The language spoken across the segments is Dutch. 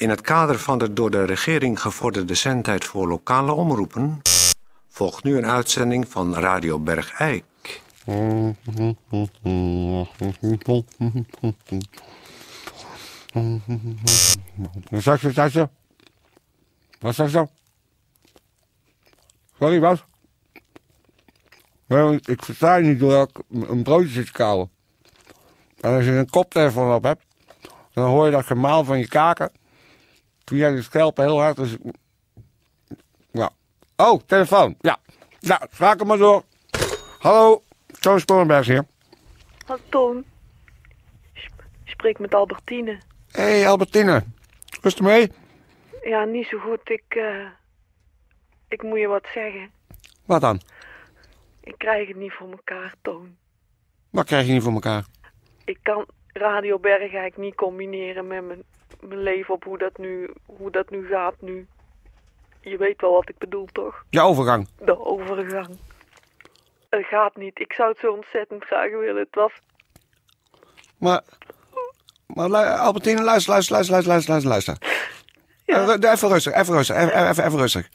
In het kader van de door de regering gevorderde zendtijd voor lokale omroepen... volgt nu een uitzending van Radio Bergijk. Wat zeg je? Wat zeg je? Sorry, wat? Nee, ik versta je niet doordat ik een broodje zit te kauwen. En als je een koptelefoon op hebt, dan hoor je dat gemaal van je kaken. Via de schelpen heel hard. Dus... Ja. Oh, telefoon. Ja. Ja, schakel maar door. Hallo, Toon Sporenberg hier. Hallo Toon. Sp- Spreek met Albertine. Hé, hey, Albertine. Rustig mee. Ja, niet zo goed. Ik, eh, ik moet je wat zeggen. Wat dan? Ik krijg het niet voor elkaar, Toon. Wat krijg je niet voor elkaar? Ik kan Radio Bergijk niet combineren met mijn, mijn leven op hoe dat, nu, hoe dat nu gaat nu. Je weet wel wat ik bedoel, toch? Je overgang. De overgang. Het gaat niet. Ik zou het zo ontzettend graag willen. Het was... Maar, maar Albertine, luister, luister, luister, luister, luister, luister. Ja. Eh, even rustig, even rustig, even, even, even rustig.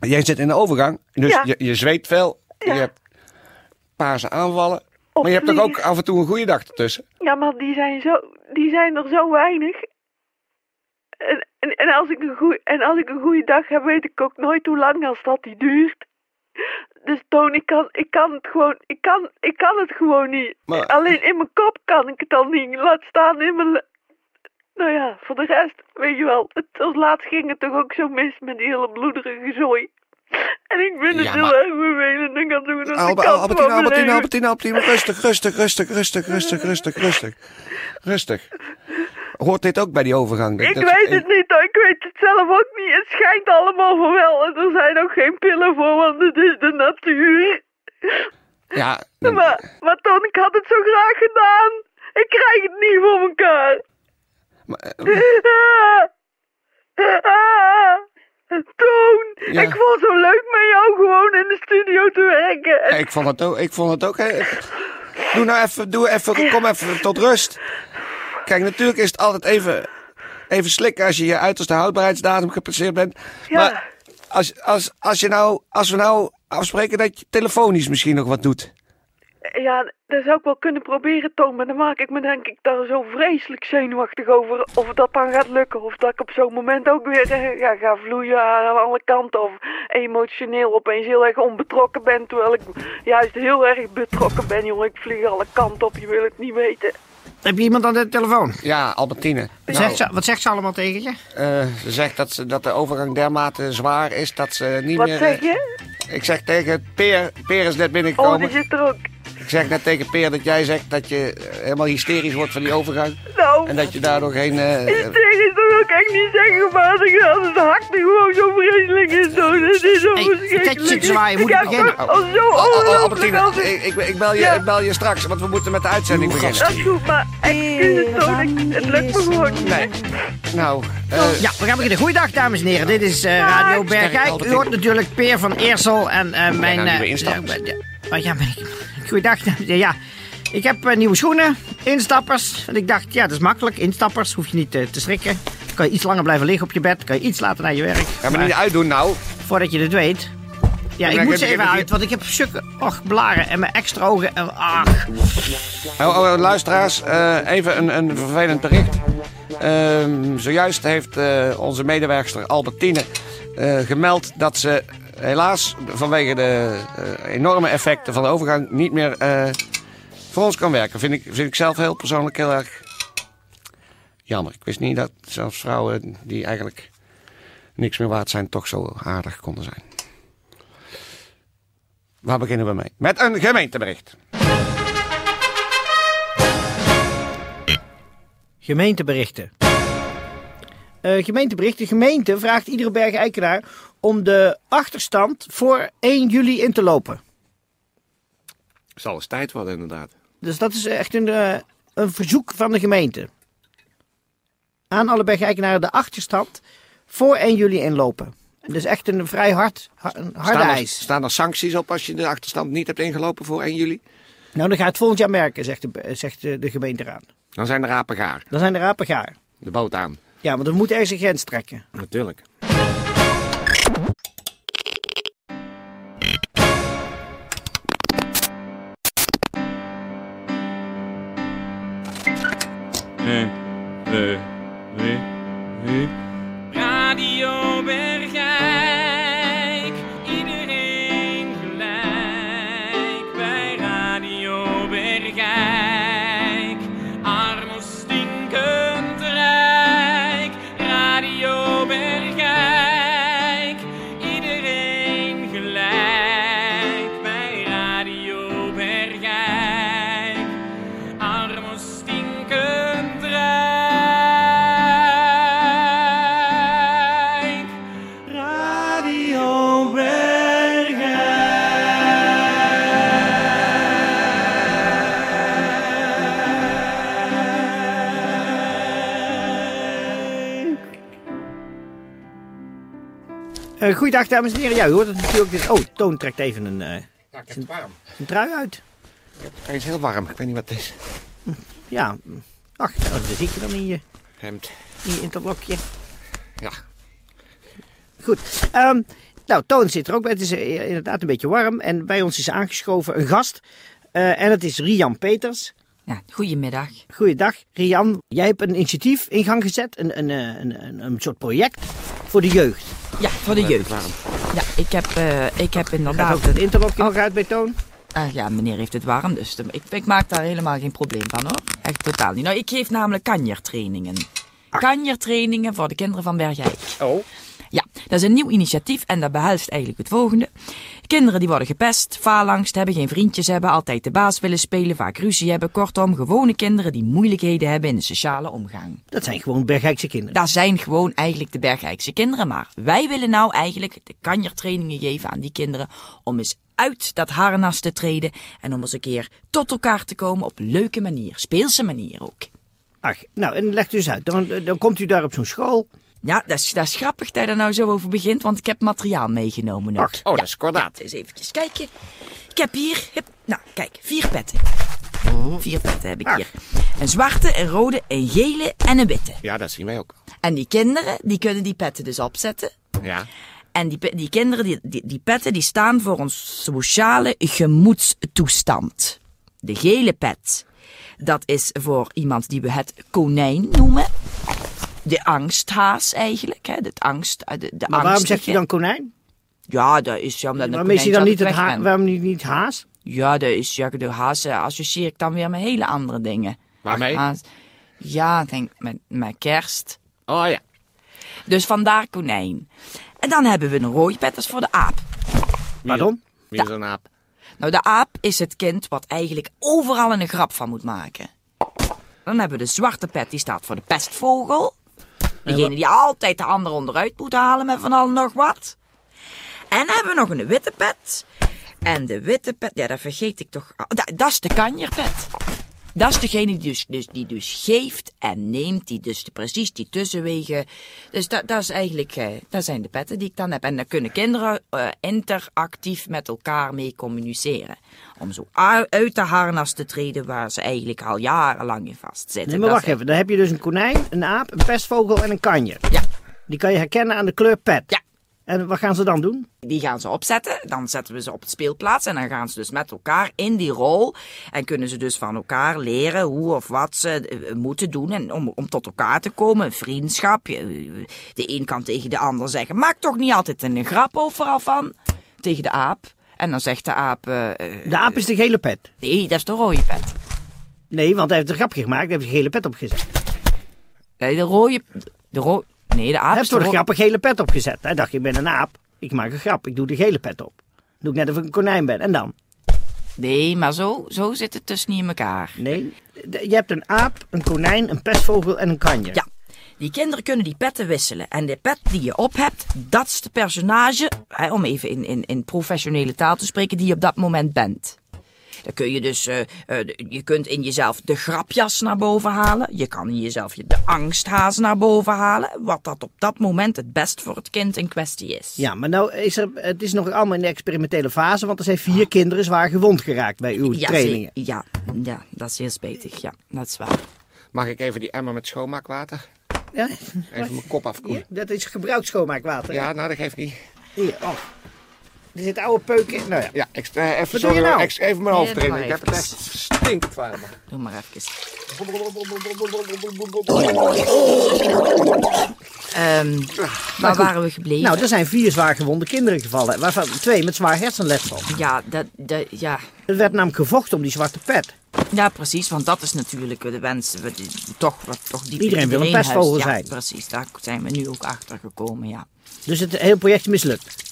Jij zit in de overgang, dus Ja. je, je zweet veel, Ja. je hebt paarse aanvallen. Maar je hebt toch ook af en toe een goede dag ertussen? Ja, maar die zijn, zo, die zijn er zo weinig. En, en, en, als ik een goeie, en als ik een goede dag heb, weet ik ook nooit hoe lang als dat die duurt. Dus Toon, ik kan, ik kan het gewoon, ik kan, ik kan het gewoon niet. Maar- Alleen in mijn kop kan ik het al niet. Laat staan in mijn... Nou ja, voor de rest, weet je wel, het, als laatst ging het toch ook zo mis met die hele bloederige zooi. En ik vind het Ja, heel erg Ik aan Albe- kant Albertine, Albertine. Albertine, Albertine, rustig, rustig, rustig, rustig, rustig, rustig, rustig. Rustig. Hoort dit ook bij die overgang? Ik Dat- weet het niet hoor, ik weet het zelf ook niet. Het schijnt allemaal voor wel en er zijn ook geen pillen voor, want het is de natuur. Ja, Maar, maar Toon, ik had het zo graag gedaan. Ik krijg het niet voor elkaar. maar, eh, Toon, Ja. ik vond het zo leuk jou gewoon in de studio te werken. En- ik vond het ook, ik vond het ook hè. Doe nou even, doe even, kom even tot rust. Kijk, natuurlijk is het altijd even, even slikken als je je uiterste houdbaarheidsdatum gepasseerd bent. Ja. Maar als, als, als, je nou, als we nou afspreken dat je telefonisch misschien nog wat doet. Ja, dat zou ik wel kunnen proberen, Toon. Maar dan maak ik me denk ik daar zo vreselijk zenuwachtig over. Of dat dan gaat lukken. Of dat ik op zo'n moment ook weer eh, ga, ga vloeien aan alle kanten. Of emotioneel opeens heel erg onbetrokken ben. Terwijl ik juist heel erg betrokken ben, jongen. Ik vlieg alle kanten op, je wil het niet weten. Heb je iemand aan de telefoon? Ja, Albertine. Nou, Zegt ze, wat zegt ze allemaal tegen je? eh, ze zegt dat, ze, dat de overgang dermate zwaar is dat ze niet Wat meer... zeg eh, je? Ik zeg tegen Peer, Peer is net Oh, binnengekomen. die zit er ook. Ik zeg net tegen Peer dat jij zegt dat je eh, helemaal hysterisch wordt van die overgang. Nou, En dat je daardoor geen... eh, hysterisch dat wil ik niet zeggen, maar ik had het hakt gewoon zo vreselijk in. Zo, het is zo Hey, verschrikkelijk. zwaaien, moet ik beginnen? ook al zo ongelooflijk Albertine, als ik- ik, bel je, Ja. ik bel je straks, want we moeten met de uitzending beginnen. Dat is goed, maar excuses Toon, het lukt me gewoon niet. Nee. Nou, eh, Ja, we gaan beginnen. Goeiedag, dames en heren. Dit is eh, Radio. Bergijk. U hoort natuurlijk Peer van Eersel en eh, mijn... nou eh, nieuwe instappers? ja, ja, maar ja, ben ik... Goeiedag. Ja, ik heb eh, nieuwe schoenen, instappers. En ik dacht, ja, dat is makkelijk. Instappers, hoef je niet eh, te strikken. Dan kan je iets langer blijven liggen op je bed. kan je iets later naar je werk. ga me niet uitdoen nou. Voordat je het weet. Ja, ik moet ze even uit, want ik heb zulke och, blaren en mijn extra ogen. En, ach, Oh, oh, luisteraars, eh, even een, een vervelend bericht. Ehm, zojuist heeft eh, onze medewerkster Albertine gemeld dat ze helaas vanwege de eh, enorme effecten van de overgang niet meer eh, voor ons kan werken. Vind ik, vind ik zelf heel persoonlijk heel erg jammer. Ik wist niet dat zelfs vrouwen die eigenlijk niks meer waard zijn, toch zo aardig konden zijn. Waar beginnen we mee? Met een gemeentebericht. Gemeenteberichten. Eh, gemeentebericht. De gemeente vraagt iedere berg-eikenaar om de achterstand voor 1 juli in te lopen. Zal eens tijd worden, inderdaad. Dus dat is echt een, eh, een verzoek van de gemeente. Aan alle berg-eikenaren de achterstand voor 1 juli inlopen. Is echt een vrij hard, ha- een harde Staan er, eis. staan er sancties op als je de achterstand niet hebt ingelopen voor 1 juli? Nou, dan ga je het volgend jaar merken, zegt de, zegt de, de gemeenteraad. Dan zijn de rapen gaar. Dan zijn de rapen gaar. De boot aan. Ja, want we moeten ergens een grens trekken. Natuurlijk. Eh, eh, Eh goeiedag, dames en heren. Ja, u hoort het natuurlijk. Dus, oh, Toon trekt even een, eh, Ja, ik heb het warm. een trui uit. Hij is heel warm. Ik weet niet wat het is. Ja, ach, dat zie je dan in je, Hemd. in je interlokje. Ja. Goed. Ehm, nou, Toon zit er ook bij. Het is eh, inderdaad een beetje warm. En bij ons is aangeschoven een gast. Eh, en het is Rian Peters. Ja, goedemiddag. Goeiedag, Rian. Jij hebt een initiatief in gang gezet. Een, een, eh, een, een, een soort project voor de jeugd. Ja, voor de jeugd. Warm. Ja, ik heb, eh, ik heb Gaat inderdaad... ook het interlokje nog uit bij Toon? Ah, ja, meneer heeft het warm, dus de- ik, ik maak daar helemaal geen probleem van hoor. Echt totaal niet. Nou, ik geef namelijk kanjertrainingen. Kanjertrainingen voor de kinderen van Bergijk. Oh. Ja, dat is een nieuw initiatief en dat behelst eigenlijk het volgende. Kinderen die worden gepest, faalangst hebben, geen vriendjes hebben, altijd de baas willen spelen, vaak ruzie hebben. Kortom, gewone kinderen die moeilijkheden hebben in de sociale omgang. Dat zijn gewoon Bergijkse kinderen. Dat zijn gewoon eigenlijk de Bergrijkse kinderen. Maar wij willen nou eigenlijk de kanjertrainingen geven aan die kinderen. Om eens uit dat harnas te treden. En om eens een keer tot elkaar te komen op leuke manier. Speelse manier ook. Ach, nou, en leg dus uit. Dan, dan komt u daar op zo'n school. Ja, dat is, dat is grappig dat je er nou zo over begint. Want ik heb materiaal meegenomen oh, dat is kordaat. Eens eventjes kijken. Ik heb hier, nou kijk, vier petten. Vier petten heb ik hier. Een zwarte, een rode, een gele en een witte. Ja, dat zien wij ook. En die kinderen, die kunnen die petten dus opzetten. Ja. En die, die kinderen, die, die, die petten, die staan voor een sociale gemoedstoestand. De gele pet, dat is voor iemand die we het konijn noemen. De angsthaas eigenlijk, hè. Het angst, eh, de, de Maar waarom angstige. zegt u dan konijn? Ja, dat is ja, omdat een Waarom is hij konijn dan niet het altijd ha weg waarom niet, niet haas? Ja, dat is, ja, de haas eh, associeer ik dan weer met hele andere dingen. Waarmee? Haas. Ja, denk met, met kerst. Oh ja. Dus vandaar konijn. En dan hebben we een rode pet, dat is voor de aap. Pardon? Wie is een aap? Nou, de aap is het kind wat eigenlijk overal een grap van moet maken. Dan hebben we de zwarte pet, die staat voor de pestvogel. Degene die altijd de ander onderuit moet halen met van alles nog wat. En dan hebben we nog een witte pet. En de witte pet, ja, dat vergeet ik toch. Dat, dat is de kanjerpet. Dat is degene die dus, dus, die dus geeft en neemt, die dus de, precies die tussenwegen. Dus dat, dat is eigenlijk, eh, dat zijn de petten die ik dan heb. En dan kunnen kinderen eh, interactief met elkaar mee communiceren. Om zo uit de harnas te treden waar ze eigenlijk al jarenlang in vastzitten. Nee, maar wacht even. Dan heb je dus een konijn, een aap, een pestvogel en een kanjer. Ja, Die kan je herkennen aan de kleur pet. Ja. En wat gaan ze dan doen? die gaan ze opzetten. Dan zetten we ze op het speelplaats. En dan gaan ze dus met elkaar in die rol. En kunnen ze dus van elkaar leren hoe of wat ze eh, moeten doen. En om, om tot elkaar te komen. Vriendschap. De een kan tegen de ander zeggen. Maak toch niet altijd een grap overal van. Tegen de aap. En dan zegt de aap. eh, eh, De aap is de gele pet. nee, dat is de rode pet. Nee, want hij heeft een grapje gemaakt. Hij heeft een gele pet opgezet. Nee, de rode. De ro nee, de aap is de voor de grap een gele pet opgezet. Hij dacht, ik ben een aap. Ik maak een grap. Ik doe de gele pet op. Doe ik net of ik een konijn ben. En dan? Nee, maar zo, zo zit het dus niet in elkaar. Nee. Je hebt een aap, een konijn, een pestvogel en een kanjer. Ja, die kinderen kunnen die petten wisselen. En de pet die je op hebt, dat is de personage, hè, om even in, in, in professionele taal te spreken, die je op dat moment bent. Dan kun je dus, eh, eh, je kunt in jezelf de grapjas naar boven halen. Je kan in jezelf je de angsthaas naar boven halen. Wat dat op dat moment het best voor het kind in kwestie is. Ja, maar nou is er, het is nog allemaal in de experimentele fase, want er zijn vier kinderen zwaar gewond geraakt bij uw Ja, trainingen. ja, ja, dat is heel spijtig. Ja, dat is waar. Mag ik even die emmer met schoonmaakwater? Ja, Even mijn kop afkoelen. dat is gebruikt schoonmaakwater. Ja, nou dat geeft niet. Hier, oh. Er zit oude peuk in. Nou ja. Ja, ik, eh, even, Wat doe sorry, je nou? ik- even mijn hoofd Ja, erin. Ik heb het even. echt stinkend warm. Doe maar even. Ehm, waar waren we gebleven? Nou, er zijn vier zwaar gewonde kinderen gevallen, waarvan twee met zwaar hersenletsel. Ja, dat, dat, ja. Er werd namelijk gevochten om die zwarte pet. ja, precies. Want dat is natuurlijk de wens. we- die- Toch, wat toch diep in Iedereen wil een pestvogel huist. zijn. Ja, precies. Daar zijn we nu ook achter gekomen, ja. Dus het hele project is mislukt.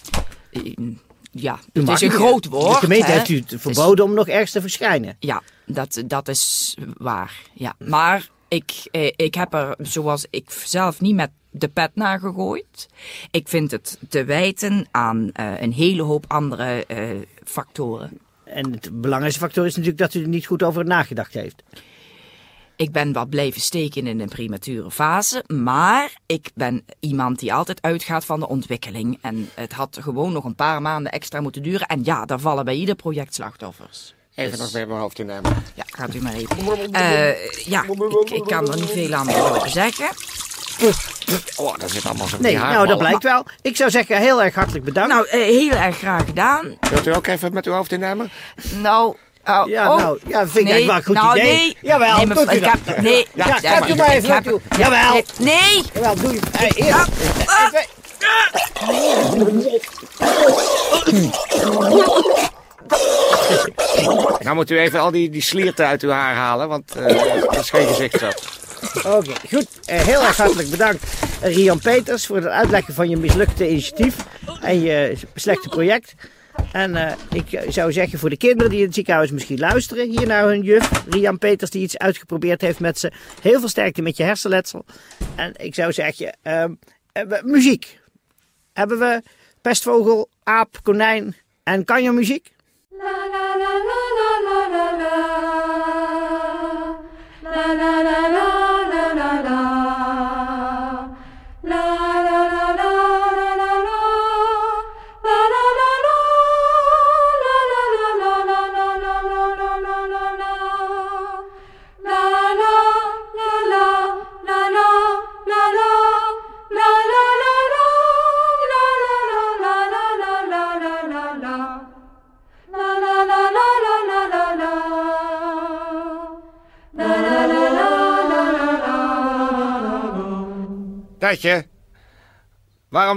Ja, het is een groot woord. De gemeente hè. heeft u het verboden om nog ergens te verschijnen. Ja, dat, dat is waar. Ja. Maar ik, eh, ik heb er, zoals ik zelf, niet met de pet naar gegooid. Ik vind het te wijten aan eh, een hele hoop andere eh, factoren. En het belangrijkste factor is natuurlijk dat u er niet goed over nagedacht heeft. Ik ben wat blijven steken in een premature fase, maar ik ben iemand die altijd uitgaat van de ontwikkeling. En het had gewoon nog een paar maanden extra moeten duren. En ja, daar vallen bij ieder project slachtoffers. Even Dus- nog weer mijn hoofd innemen. Ja, gaat u maar even. Eh, ja, ik, ik kan er niet veel aan over zeggen. Oh, daar zit allemaal zo'n Nee, nou dat blijkt wel. Ik zou zeggen heel erg hartelijk bedankt. Nou, eh, heel erg graag gedaan. Wilt u ook even met uw hoofd innemen? Nou, oh, ja, oh. nou, ja, vind ik nee, eigenlijk wel een goed nou, idee. Nee, Jawel, nee, doet mevrouw, u ik dat. heb, nee, Ja, ja, u maar ik even naartoe. ja, Jawel. Nee, nee. Jawel, doe je. Hey, eerst. Even. Nou moet u even al die, die slierten uit uw haar halen, want eh, dat is geen gezicht zo. Oké, goed. Eh, heel erg hartelijk bedankt, eh, Rian Peters, voor het uitleggen van je mislukte initiatief en je slechte project. En eh, ik zou zeggen voor de kinderen die in het ziekenhuis misschien luisteren, hier naar hun juf, Rian Peters, die iets uitgeprobeerd heeft met ze. Heel veel sterkte met je hersenletsel. En ik zou zeggen, ehm, eh, muziek. Hebben we pestvogel, aap, konijn en kanjermuziek? Datje, waarom,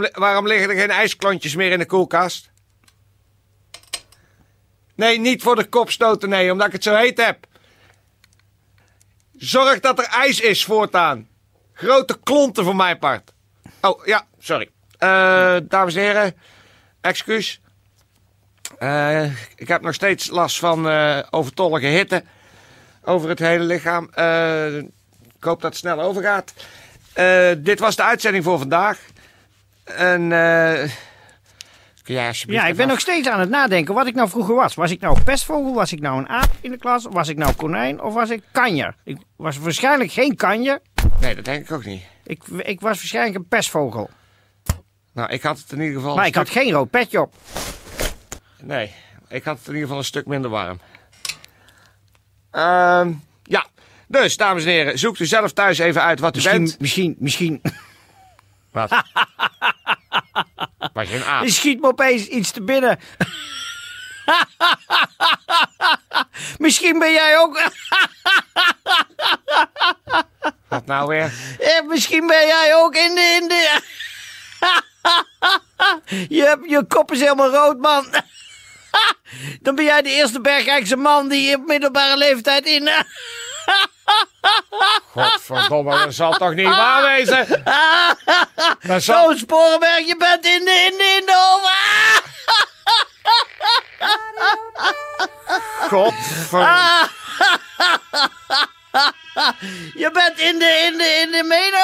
li- waarom liggen er geen ijsklontjes meer in de koelkast? Nee, niet voor de kop stoten, nee, omdat ik het zo heet heb. Zorg dat er ijs is voortaan. Grote klonten voor mijn part. Oh, ja, sorry. Eh, dames en heren, excuus. Eh, ik heb nog steeds last van eh, overtollige hitte over het hele lichaam. Ik hoop dat het snel overgaat. Eh, dit was de uitzending voor vandaag. En eh kun jij alsjeblieft Ja, ik ben nog steeds aan het nadenken wat ik nou vroeger was. Was ik nou pestvogel? Was ik nou een aap in de klas? Was ik nou konijn? Of was ik kanjer? Ik was waarschijnlijk geen kanjer. Nee, dat denk ik ook niet. Ik, ik was waarschijnlijk een pestvogel. Nou, ik had het in ieder geval... Maar ik had geen rood petje op. Nee, ik had het in ieder geval een stuk minder warm. Ehm, ja, dus dames en heren, zoekt u zelf thuis even uit wat u Misschien, bent. misschien, misschien. Wat? Was je een aap? Er schiet me opeens iets te binnen. misschien ben jij ook... Wat nou weer? Misschien ben jij ook in de... In de... je, hebt, je kop is helemaal rood, man. Dan ben jij de eerste Bergrijkse man die op middelbare leeftijd in... Godverdomme, dat zal toch niet waar wezen? Dat zal... Zo, Sporenberg, je bent in de, in de, in de oven. Godverdomme. Je bent in de, in de, in de meno.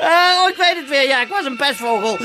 Ah, oh, ik weet het weer. Ja, ik was een pestvogel.